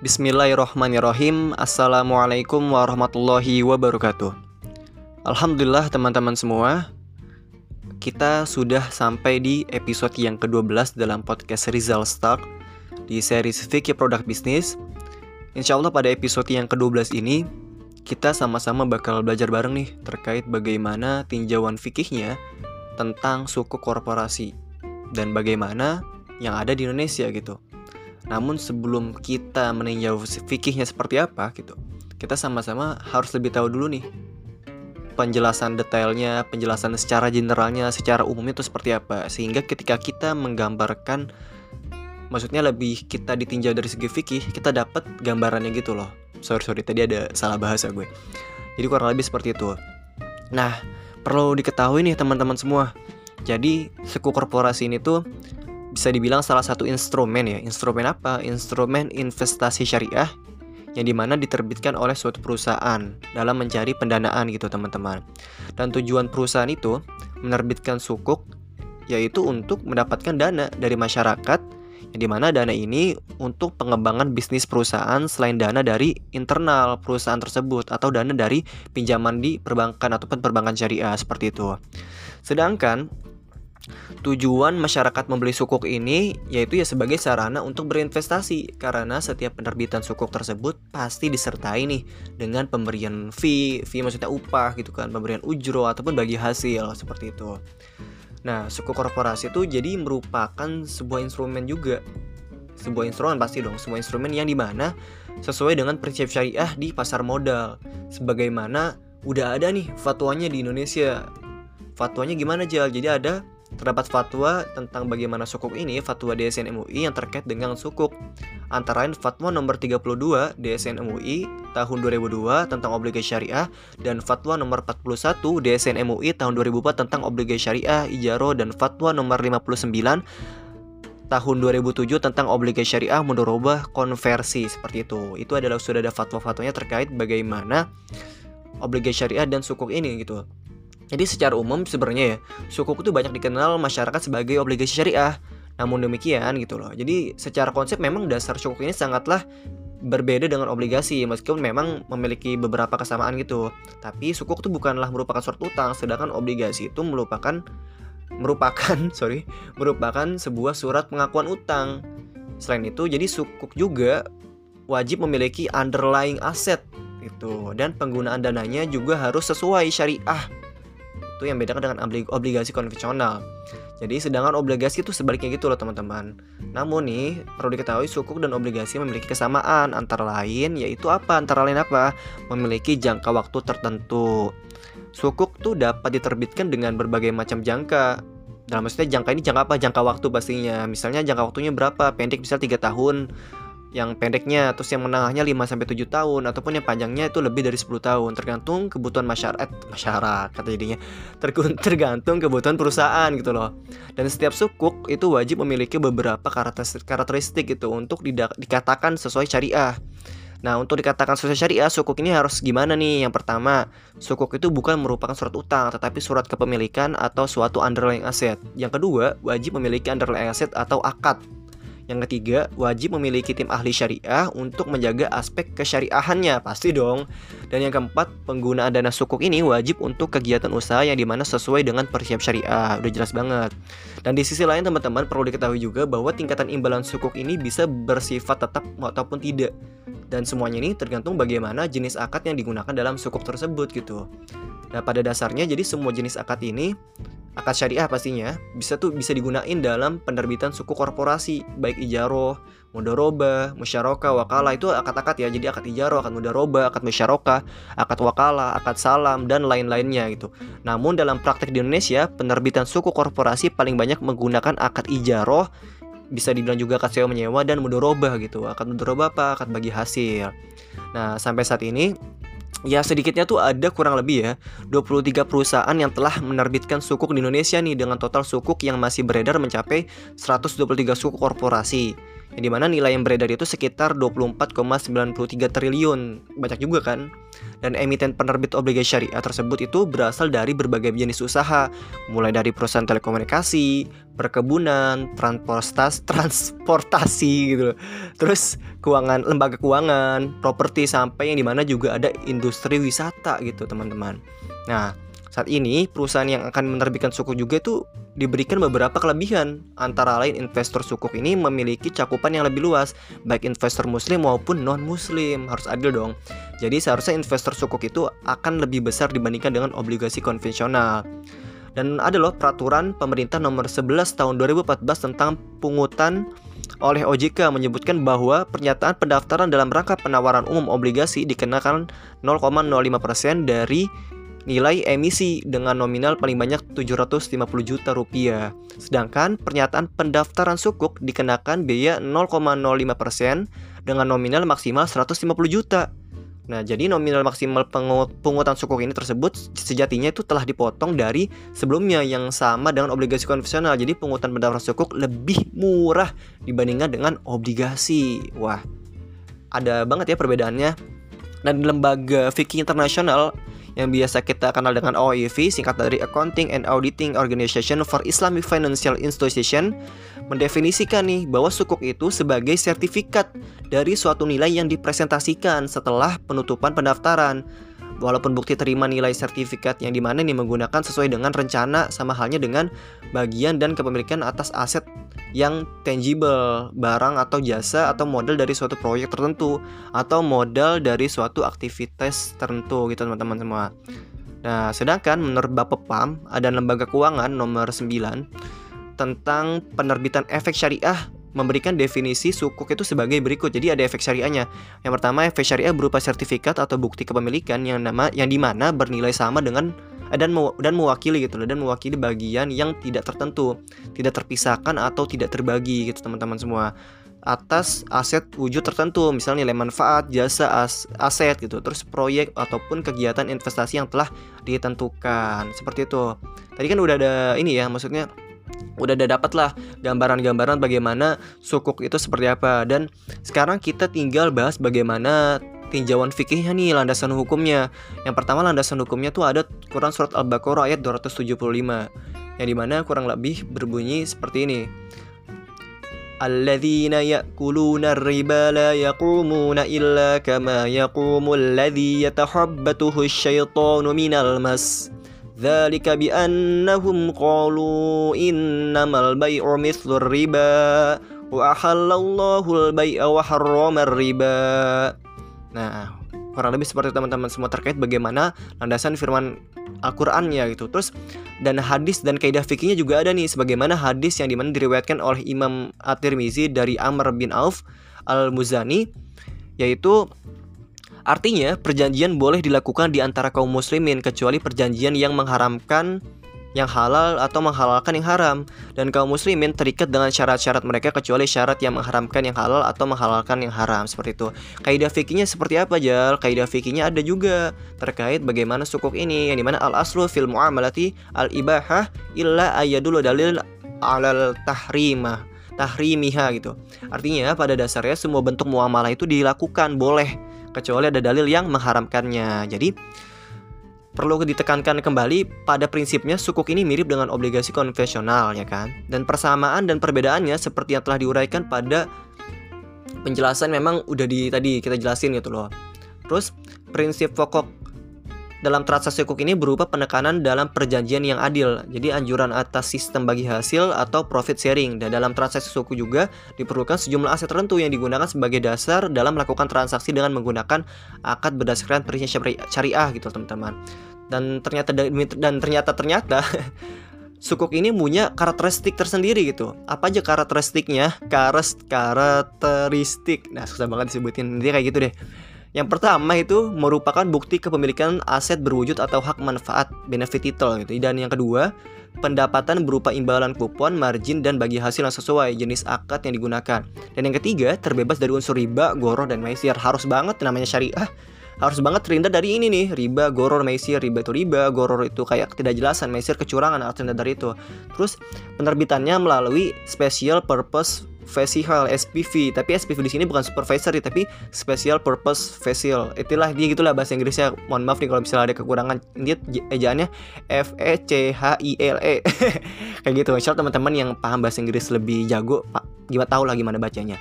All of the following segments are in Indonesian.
Bismillahirrahmanirrahim. Assalamualaikum warahmatullahi wabarakatuh. Alhamdulillah teman-teman semua. Kita sudah sampai di episode yang ke-12 dalam podcast Rizal Start Di series Fikih Produk Bisnis Insya Allah pada episode yang ke-12 ini Kita sama-sama bakal belajar bareng nih Terkait bagaimana tinjauan fikihnya Tentang suku korporasi Dan bagaimana yang ada di Indonesia gitu namun sebelum kita meninjau fikihnya seperti apa gitu, kita sama-sama harus lebih tahu dulu nih penjelasan detailnya, penjelasan secara generalnya, secara umumnya itu seperti apa. Sehingga ketika kita menggambarkan maksudnya lebih kita ditinjau dari segi fikih, kita dapat gambarannya gitu loh. Sorry sorry tadi ada salah bahasa gue. Jadi kurang lebih seperti itu. Nah, perlu diketahui nih teman-teman semua. Jadi suku korporasi ini tuh bisa dibilang salah satu instrumen ya. Instrumen apa? Instrumen investasi syariah yang di mana diterbitkan oleh suatu perusahaan dalam mencari pendanaan gitu teman-teman. Dan tujuan perusahaan itu menerbitkan sukuk yaitu untuk mendapatkan dana dari masyarakat yang di mana dana ini untuk pengembangan bisnis perusahaan selain dana dari internal perusahaan tersebut atau dana dari pinjaman di perbankan ataupun perbankan syariah seperti itu. Sedangkan Tujuan masyarakat membeli sukuk ini yaitu ya sebagai sarana untuk berinvestasi karena setiap penerbitan sukuk tersebut pasti disertai nih dengan pemberian fee, fee maksudnya upah gitu kan, pemberian ujro ataupun bagi hasil seperti itu. Nah, sukuk korporasi itu jadi merupakan sebuah instrumen juga. Sebuah instrumen pasti dong, sebuah instrumen yang di mana sesuai dengan prinsip syariah di pasar modal. Sebagaimana udah ada nih fatwanya di Indonesia. Fatwanya gimana Jal? Jadi ada Terdapat fatwa tentang bagaimana sukuk ini, fatwa DSN MUI yang terkait dengan sukuk. Antara lain fatwa nomor 32 DSN MUI tahun 2002 tentang obligasi syariah dan fatwa nomor 41 DSN MUI tahun 2004 tentang obligasi syariah ijaro dan fatwa nomor 59 tahun 2007 tentang obligasi syariah mudorobah konversi seperti itu. Itu adalah sudah ada fatwa-fatwanya terkait bagaimana obligasi syariah dan sukuk ini gitu. Jadi secara umum sebenarnya ya, sukuk itu banyak dikenal masyarakat sebagai obligasi syariah. Namun demikian gitu loh. Jadi secara konsep memang dasar sukuk ini sangatlah berbeda dengan obligasi meskipun memang memiliki beberapa kesamaan gitu. Tapi sukuk itu bukanlah merupakan surat utang, sedangkan obligasi itu merupakan merupakan sorry merupakan sebuah surat pengakuan utang. Selain itu, jadi sukuk juga wajib memiliki underlying aset itu dan penggunaan dananya juga harus sesuai syariah itu yang bedakan dengan obligasi konvensional. Jadi sedangkan obligasi itu sebaliknya gitu loh teman-teman. Namun nih perlu diketahui sukuk dan obligasi memiliki kesamaan antara lain yaitu apa? Antara lain apa? Memiliki jangka waktu tertentu. Sukuk tuh dapat diterbitkan dengan berbagai macam jangka. Dalam maksudnya jangka ini jangka apa? Jangka waktu pastinya. Misalnya jangka waktunya berapa? Pendek bisa 3 tahun yang pendeknya terus yang menengahnya 5 sampai 7 tahun ataupun yang panjangnya itu lebih dari 10 tahun tergantung kebutuhan masyarakat masyarakat jadinya tergantung kebutuhan perusahaan gitu loh. Dan setiap sukuk itu wajib memiliki beberapa karakteristik gitu untuk dikatakan sesuai syariah. Nah, untuk dikatakan sesuai syariah, sukuk ini harus gimana nih? Yang pertama, sukuk itu bukan merupakan surat utang, tetapi surat kepemilikan atau suatu underlying asset. Yang kedua, wajib memiliki underlying asset atau akad yang ketiga, wajib memiliki tim ahli syariah untuk menjaga aspek kesyariahannya, pasti dong. Dan yang keempat, penggunaan dana sukuk ini wajib untuk kegiatan usaha yang di mana sesuai dengan persiap syariah, udah jelas banget. Dan di sisi lain teman-teman perlu diketahui juga bahwa tingkatan imbalan sukuk ini bisa bersifat tetap ataupun tidak. Dan semuanya ini tergantung bagaimana jenis akad yang digunakan dalam sukuk tersebut gitu. Nah pada dasarnya jadi semua jenis akad ini akad syariah pastinya bisa tuh bisa digunain dalam penerbitan suku korporasi baik ijaroh, mudoroba, musyaroka, wakala itu akad-akad ya jadi akad ijaroh, akad mudoroba, akad musyaroka, akad wakala, akad salam dan lain-lainnya gitu. Namun dalam praktek di Indonesia penerbitan suku korporasi paling banyak menggunakan akad ijaroh bisa dibilang juga akad sewa menyewa dan mudoroba gitu. Akad mudoroba apa? Akad bagi hasil. Nah, sampai saat ini Ya sedikitnya tuh ada kurang lebih ya 23 perusahaan yang telah menerbitkan sukuk di Indonesia nih dengan total sukuk yang masih beredar mencapai 123 sukuk korporasi. Yang di mana nilai yang beredar itu sekitar 24,93 triliun. Banyak juga kan Dan emiten penerbit obligasi syariah tersebut itu berasal dari berbagai jenis usaha, mulai dari perusahaan telekomunikasi, perkebunan, transportasi, transportasi gitu. Terus keuangan, lembaga keuangan, properti sampai yang di mana juga ada industri wisata gitu teman-teman. Nah, saat ini perusahaan yang akan menerbitkan sukuk juga itu diberikan beberapa kelebihan. Antara lain investor sukuk ini memiliki cakupan yang lebih luas, baik investor muslim maupun non-muslim. Harus adil dong. Jadi seharusnya investor sukuk itu akan lebih besar dibandingkan dengan obligasi konvensional. Dan ada loh peraturan pemerintah nomor 11 tahun 2014 tentang pungutan oleh OJK menyebutkan bahwa pernyataan pendaftaran dalam rangka penawaran umum obligasi dikenakan 0,05% dari nilai emisi dengan nominal paling banyak 750 juta rupiah. Sedangkan pernyataan pendaftaran sukuk dikenakan biaya 0,05% dengan nominal maksimal 150 juta. Nah, jadi nominal maksimal pungutan sukuk ini tersebut sejatinya itu telah dipotong dari sebelumnya yang sama dengan obligasi konvensional. Jadi pungutan pendaftaran sukuk lebih murah dibandingkan dengan obligasi. Wah, ada banget ya perbedaannya. Dan lembaga fikih internasional yang biasa kita kenal dengan OIV singkat dari Accounting and Auditing Organization for Islamic Financial Institution mendefinisikan nih bahwa sukuk itu sebagai sertifikat dari suatu nilai yang dipresentasikan setelah penutupan pendaftaran walaupun bukti terima nilai sertifikat yang di mana ini menggunakan sesuai dengan rencana sama halnya dengan bagian dan kepemilikan atas aset yang tangible, barang atau jasa atau modal dari suatu proyek tertentu atau modal dari suatu aktivitas tertentu gitu teman-teman semua. Nah, sedangkan menurut Bapepam ada lembaga keuangan nomor 9 tentang penerbitan efek syariah memberikan definisi sukuk itu sebagai berikut. Jadi ada efek syariahnya. Yang pertama, efek syariah berupa sertifikat atau bukti kepemilikan yang nama yang di mana bernilai sama dengan dan dan mewakili gitu loh dan mewakili bagian yang tidak tertentu, tidak terpisahkan atau tidak terbagi gitu teman-teman semua atas aset wujud tertentu misalnya nilai manfaat jasa as aset gitu terus proyek ataupun kegiatan investasi yang telah ditentukan seperti itu tadi kan udah ada ini ya maksudnya udah ada dapat lah gambaran-gambaran bagaimana sukuk itu seperti apa dan sekarang kita tinggal bahas bagaimana tinjauan fikihnya nih landasan hukumnya yang pertama landasan hukumnya tuh ada Quran surat Al-Baqarah ayat 275 yang dimana kurang lebih berbunyi seperti ini الذين يأكلون الربا لا يقومون إلا كما يقوم الذي يتحبته الشيطان من المس ذلك بأنهم قالوا إنما البيع مثل الربا riba wa البيع al-bai'a. Nah, kurang lebih seperti teman-teman semua terkait bagaimana landasan firman Al-Qur'annya gitu. Terus dan hadis dan kaidah fikihnya juga ada nih sebagaimana hadis yang di mana diriwayatkan oleh Imam At-Tirmizi dari Amr bin Auf Al-Muzani yaitu Artinya, perjanjian boleh dilakukan di antara kaum muslimin kecuali perjanjian yang mengharamkan yang halal atau menghalalkan yang haram dan kaum muslimin terikat dengan syarat-syarat mereka kecuali syarat yang mengharamkan yang halal atau menghalalkan yang haram seperti itu. Kaidah fikihnya seperti apa, Jal? Kaidah fikihnya ada juga terkait bagaimana sukuk ini yang di mana al aslu fil muamalati al ibahah illa ayadul dalil alal tahrimah tahrimiha gitu. Artinya pada dasarnya semua bentuk muamalah itu dilakukan boleh kecuali ada dalil yang mengharamkannya. Jadi perlu ditekankan kembali pada prinsipnya sukuk ini mirip dengan obligasi konvensional ya kan. Dan persamaan dan perbedaannya seperti yang telah diuraikan pada penjelasan memang udah di tadi kita jelasin gitu loh. Terus prinsip pokok dalam transaksi hukuk ini berupa penekanan dalam perjanjian yang adil. Jadi anjuran atas sistem bagi hasil atau profit sharing. Dan dalam transaksi suku juga diperlukan sejumlah aset tertentu yang digunakan sebagai dasar dalam melakukan transaksi dengan menggunakan akad berdasarkan prinsip syariah gitu teman-teman. Dan ternyata dan ternyata ternyata sukuk ini punya karakteristik tersendiri gitu. Apa aja karakteristiknya? karakteristik. Nah, susah banget disebutin. Nanti kayak gitu deh. Yang pertama itu merupakan bukti kepemilikan aset berwujud atau hak manfaat benefit title gitu. Dan yang kedua, pendapatan berupa imbalan kupon, margin dan bagi hasil yang sesuai jenis akad yang digunakan. Dan yang ketiga, terbebas dari unsur riba, goroh dan maisir. Harus banget namanya syariah harus banget terhindar dari ini nih riba, goror, maisir, riba itu riba, goror itu kayak tidak jelasan, maisir kecurangan harus terhindar dari itu. Terus penerbitannya melalui special purpose Vehicle SPV tapi SPV di sini bukan supervisory tapi special purpose vehicle itulah dia gitulah bahasa Inggrisnya. Mohon maaf nih kalau misalnya ada kekurangan. Ini ejaannya F E C H I L E. Kayak gitu. Insya teman-teman yang paham bahasa Inggris lebih jago pak gimana tahu lah gimana bacanya.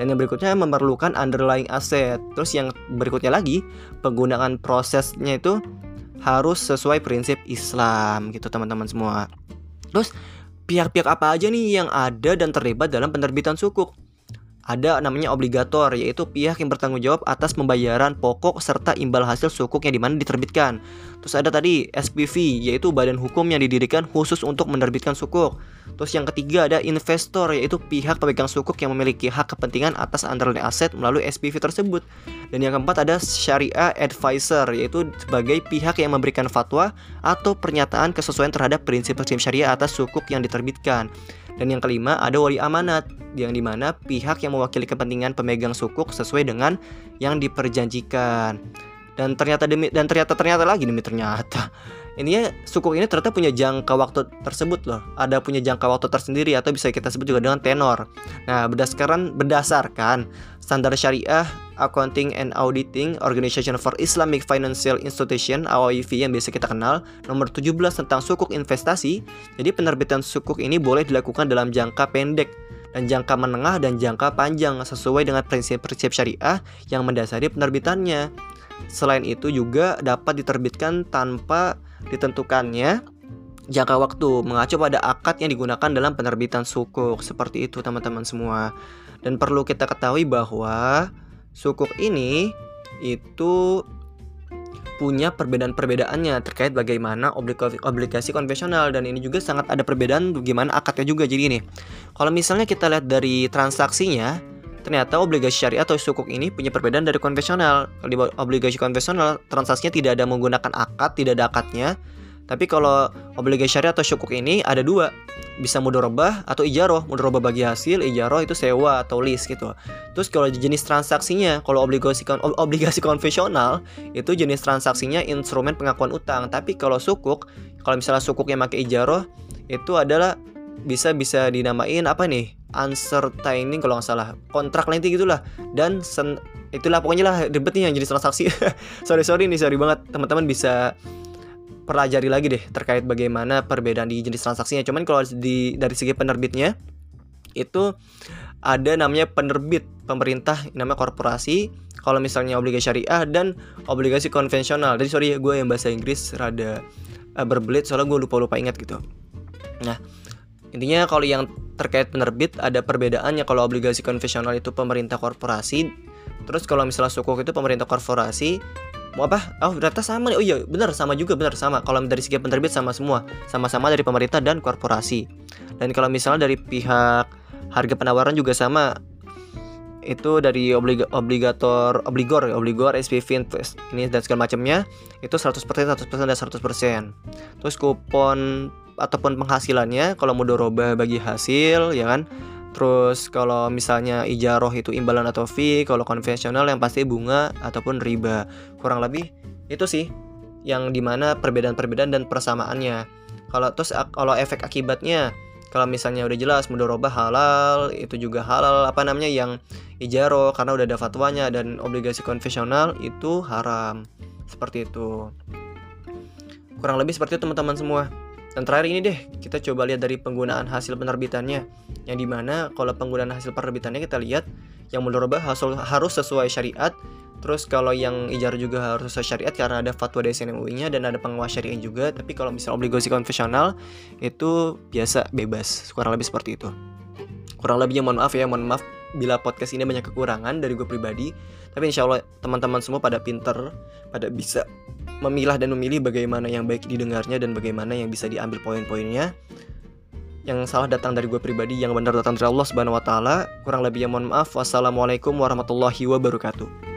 Dan yang berikutnya memerlukan underlying asset. Terus yang berikutnya lagi penggunaan prosesnya itu harus sesuai prinsip Islam. Gitu teman-teman semua. Terus pihak-pihak apa aja nih yang ada dan terlibat dalam penerbitan sukuk? Ada namanya obligator, yaitu pihak yang bertanggung jawab atas pembayaran pokok serta imbal hasil sukuk yang di mana diterbitkan. Terus ada tadi SPV, yaitu badan hukum yang didirikan khusus untuk menerbitkan sukuk. Terus yang ketiga ada investor, yaitu pihak pemegang sukuk yang memiliki hak kepentingan atas underlying aset melalui SPV tersebut. Dan yang keempat ada syariah advisor, yaitu sebagai pihak yang memberikan fatwa atau pernyataan kesesuaian terhadap prinsip-prinsip syariah atas sukuk yang diterbitkan. Dan yang kelima ada wali amanat yang di mana pihak yang mewakili kepentingan pemegang sukuk sesuai dengan yang diperjanjikan. Dan ternyata demi dan ternyata ternyata lagi demi ternyata ini ya sukuk ini ternyata punya jangka waktu tersebut loh. Ada punya jangka waktu tersendiri atau bisa kita sebut juga dengan tenor. Nah, berdasarkan berdasarkan standar syariah Accounting and Auditing Organization for Islamic Financial Institution (AOIV) yang biasa kita kenal, nomor 17 tentang sukuk investasi. Jadi penerbitan sukuk ini boleh dilakukan dalam jangka pendek dan jangka menengah dan jangka panjang sesuai dengan prinsip-prinsip syariah yang mendasari penerbitannya. Selain itu juga dapat diterbitkan tanpa ditentukannya jangka waktu mengacu pada akad yang digunakan dalam penerbitan sukuk seperti itu teman-teman semua. Dan perlu kita ketahui bahwa sukuk ini itu punya perbedaan-perbedaannya terkait bagaimana obligasi, obligasi konvensional dan ini juga sangat ada perbedaan bagaimana akadnya juga. Jadi ini kalau misalnya kita lihat dari transaksinya ternyata obligasi syariah atau sukuk ini punya perbedaan dari konvensional. Kalau di obligasi konvensional transaksinya tidak ada menggunakan akad tidak ada akadnya tapi kalau obligasi syariah atau syukuk ini ada dua, bisa mudorobah atau ijaroh. Mudorobah bagi hasil, ijaroh itu sewa atau lease gitu. Terus kalau jenis transaksinya, kalau obligasi obligasi konvensional itu jenis transaksinya instrumen pengakuan utang. Tapi kalau sukuk, kalau misalnya sukuknya pakai ijaroh, itu adalah bisa bisa dinamain apa nih uncertaining kalau nggak salah kontrak nanti gitulah dan sen, itulah pokoknya lah ribet nih yang jenis transaksi sorry sorry nih sorry banget teman-teman bisa pelajari lagi deh terkait bagaimana perbedaan di jenis transaksinya. Cuman kalau di dari segi penerbitnya itu ada namanya penerbit pemerintah namanya korporasi. Kalau misalnya obligasi syariah dan obligasi konvensional. Jadi sorry ya gue yang bahasa Inggris rada uh, berbelit soalnya gue lupa lupa ingat gitu. Nah intinya kalau yang terkait penerbit ada perbedaannya. Kalau obligasi konvensional itu pemerintah korporasi terus kalau misalnya sukuk itu pemerintah korporasi apa? Oh data sama nih. Oh iya benar sama juga benar sama. Kalau dari segi penerbit sama semua. Sama-sama dari pemerintah dan korporasi. Dan kalau misalnya dari pihak harga penawaran juga sama. Itu dari obliga, obligator obligor obligor SPV invest ini dan segala macamnya itu 100% 100% dan 100% terus kupon ataupun penghasilannya kalau mau doroba bagi hasil ya kan Terus kalau misalnya ijaroh itu imbalan atau fee, kalau konvensional yang pasti bunga ataupun riba. Kurang lebih itu sih yang di mana perbedaan-perbedaan dan persamaannya. Kalau terus kalau efek akibatnya, kalau misalnya udah jelas mudoroba halal, itu juga halal apa namanya yang ijaro karena udah ada fatwanya dan obligasi konvensional itu haram. Seperti itu. Kurang lebih seperti itu teman-teman semua. Dan terakhir ini deh, kita coba lihat dari penggunaan hasil penerbitannya. Yang di mana kalau penggunaan hasil penerbitannya kita lihat yang menurut harus sesuai syariat. Terus kalau yang ijar juga harus sesuai syariat karena ada fatwa dari SNMUI-nya dan ada pengawas syariah juga. Tapi kalau misalnya obligasi konvensional itu biasa bebas, kurang lebih seperti itu. Kurang lebihnya mohon maaf ya, mohon maaf bila podcast ini banyak kekurangan dari gue pribadi. Tapi insya Allah teman-teman semua pada pinter, pada bisa memilah dan memilih bagaimana yang baik didengarnya dan bagaimana yang bisa diambil poin-poinnya. Yang salah datang dari gue pribadi, yang benar datang dari Allah Subhanahu wa taala. Kurang lebihnya mohon maaf. Wassalamualaikum warahmatullahi wabarakatuh.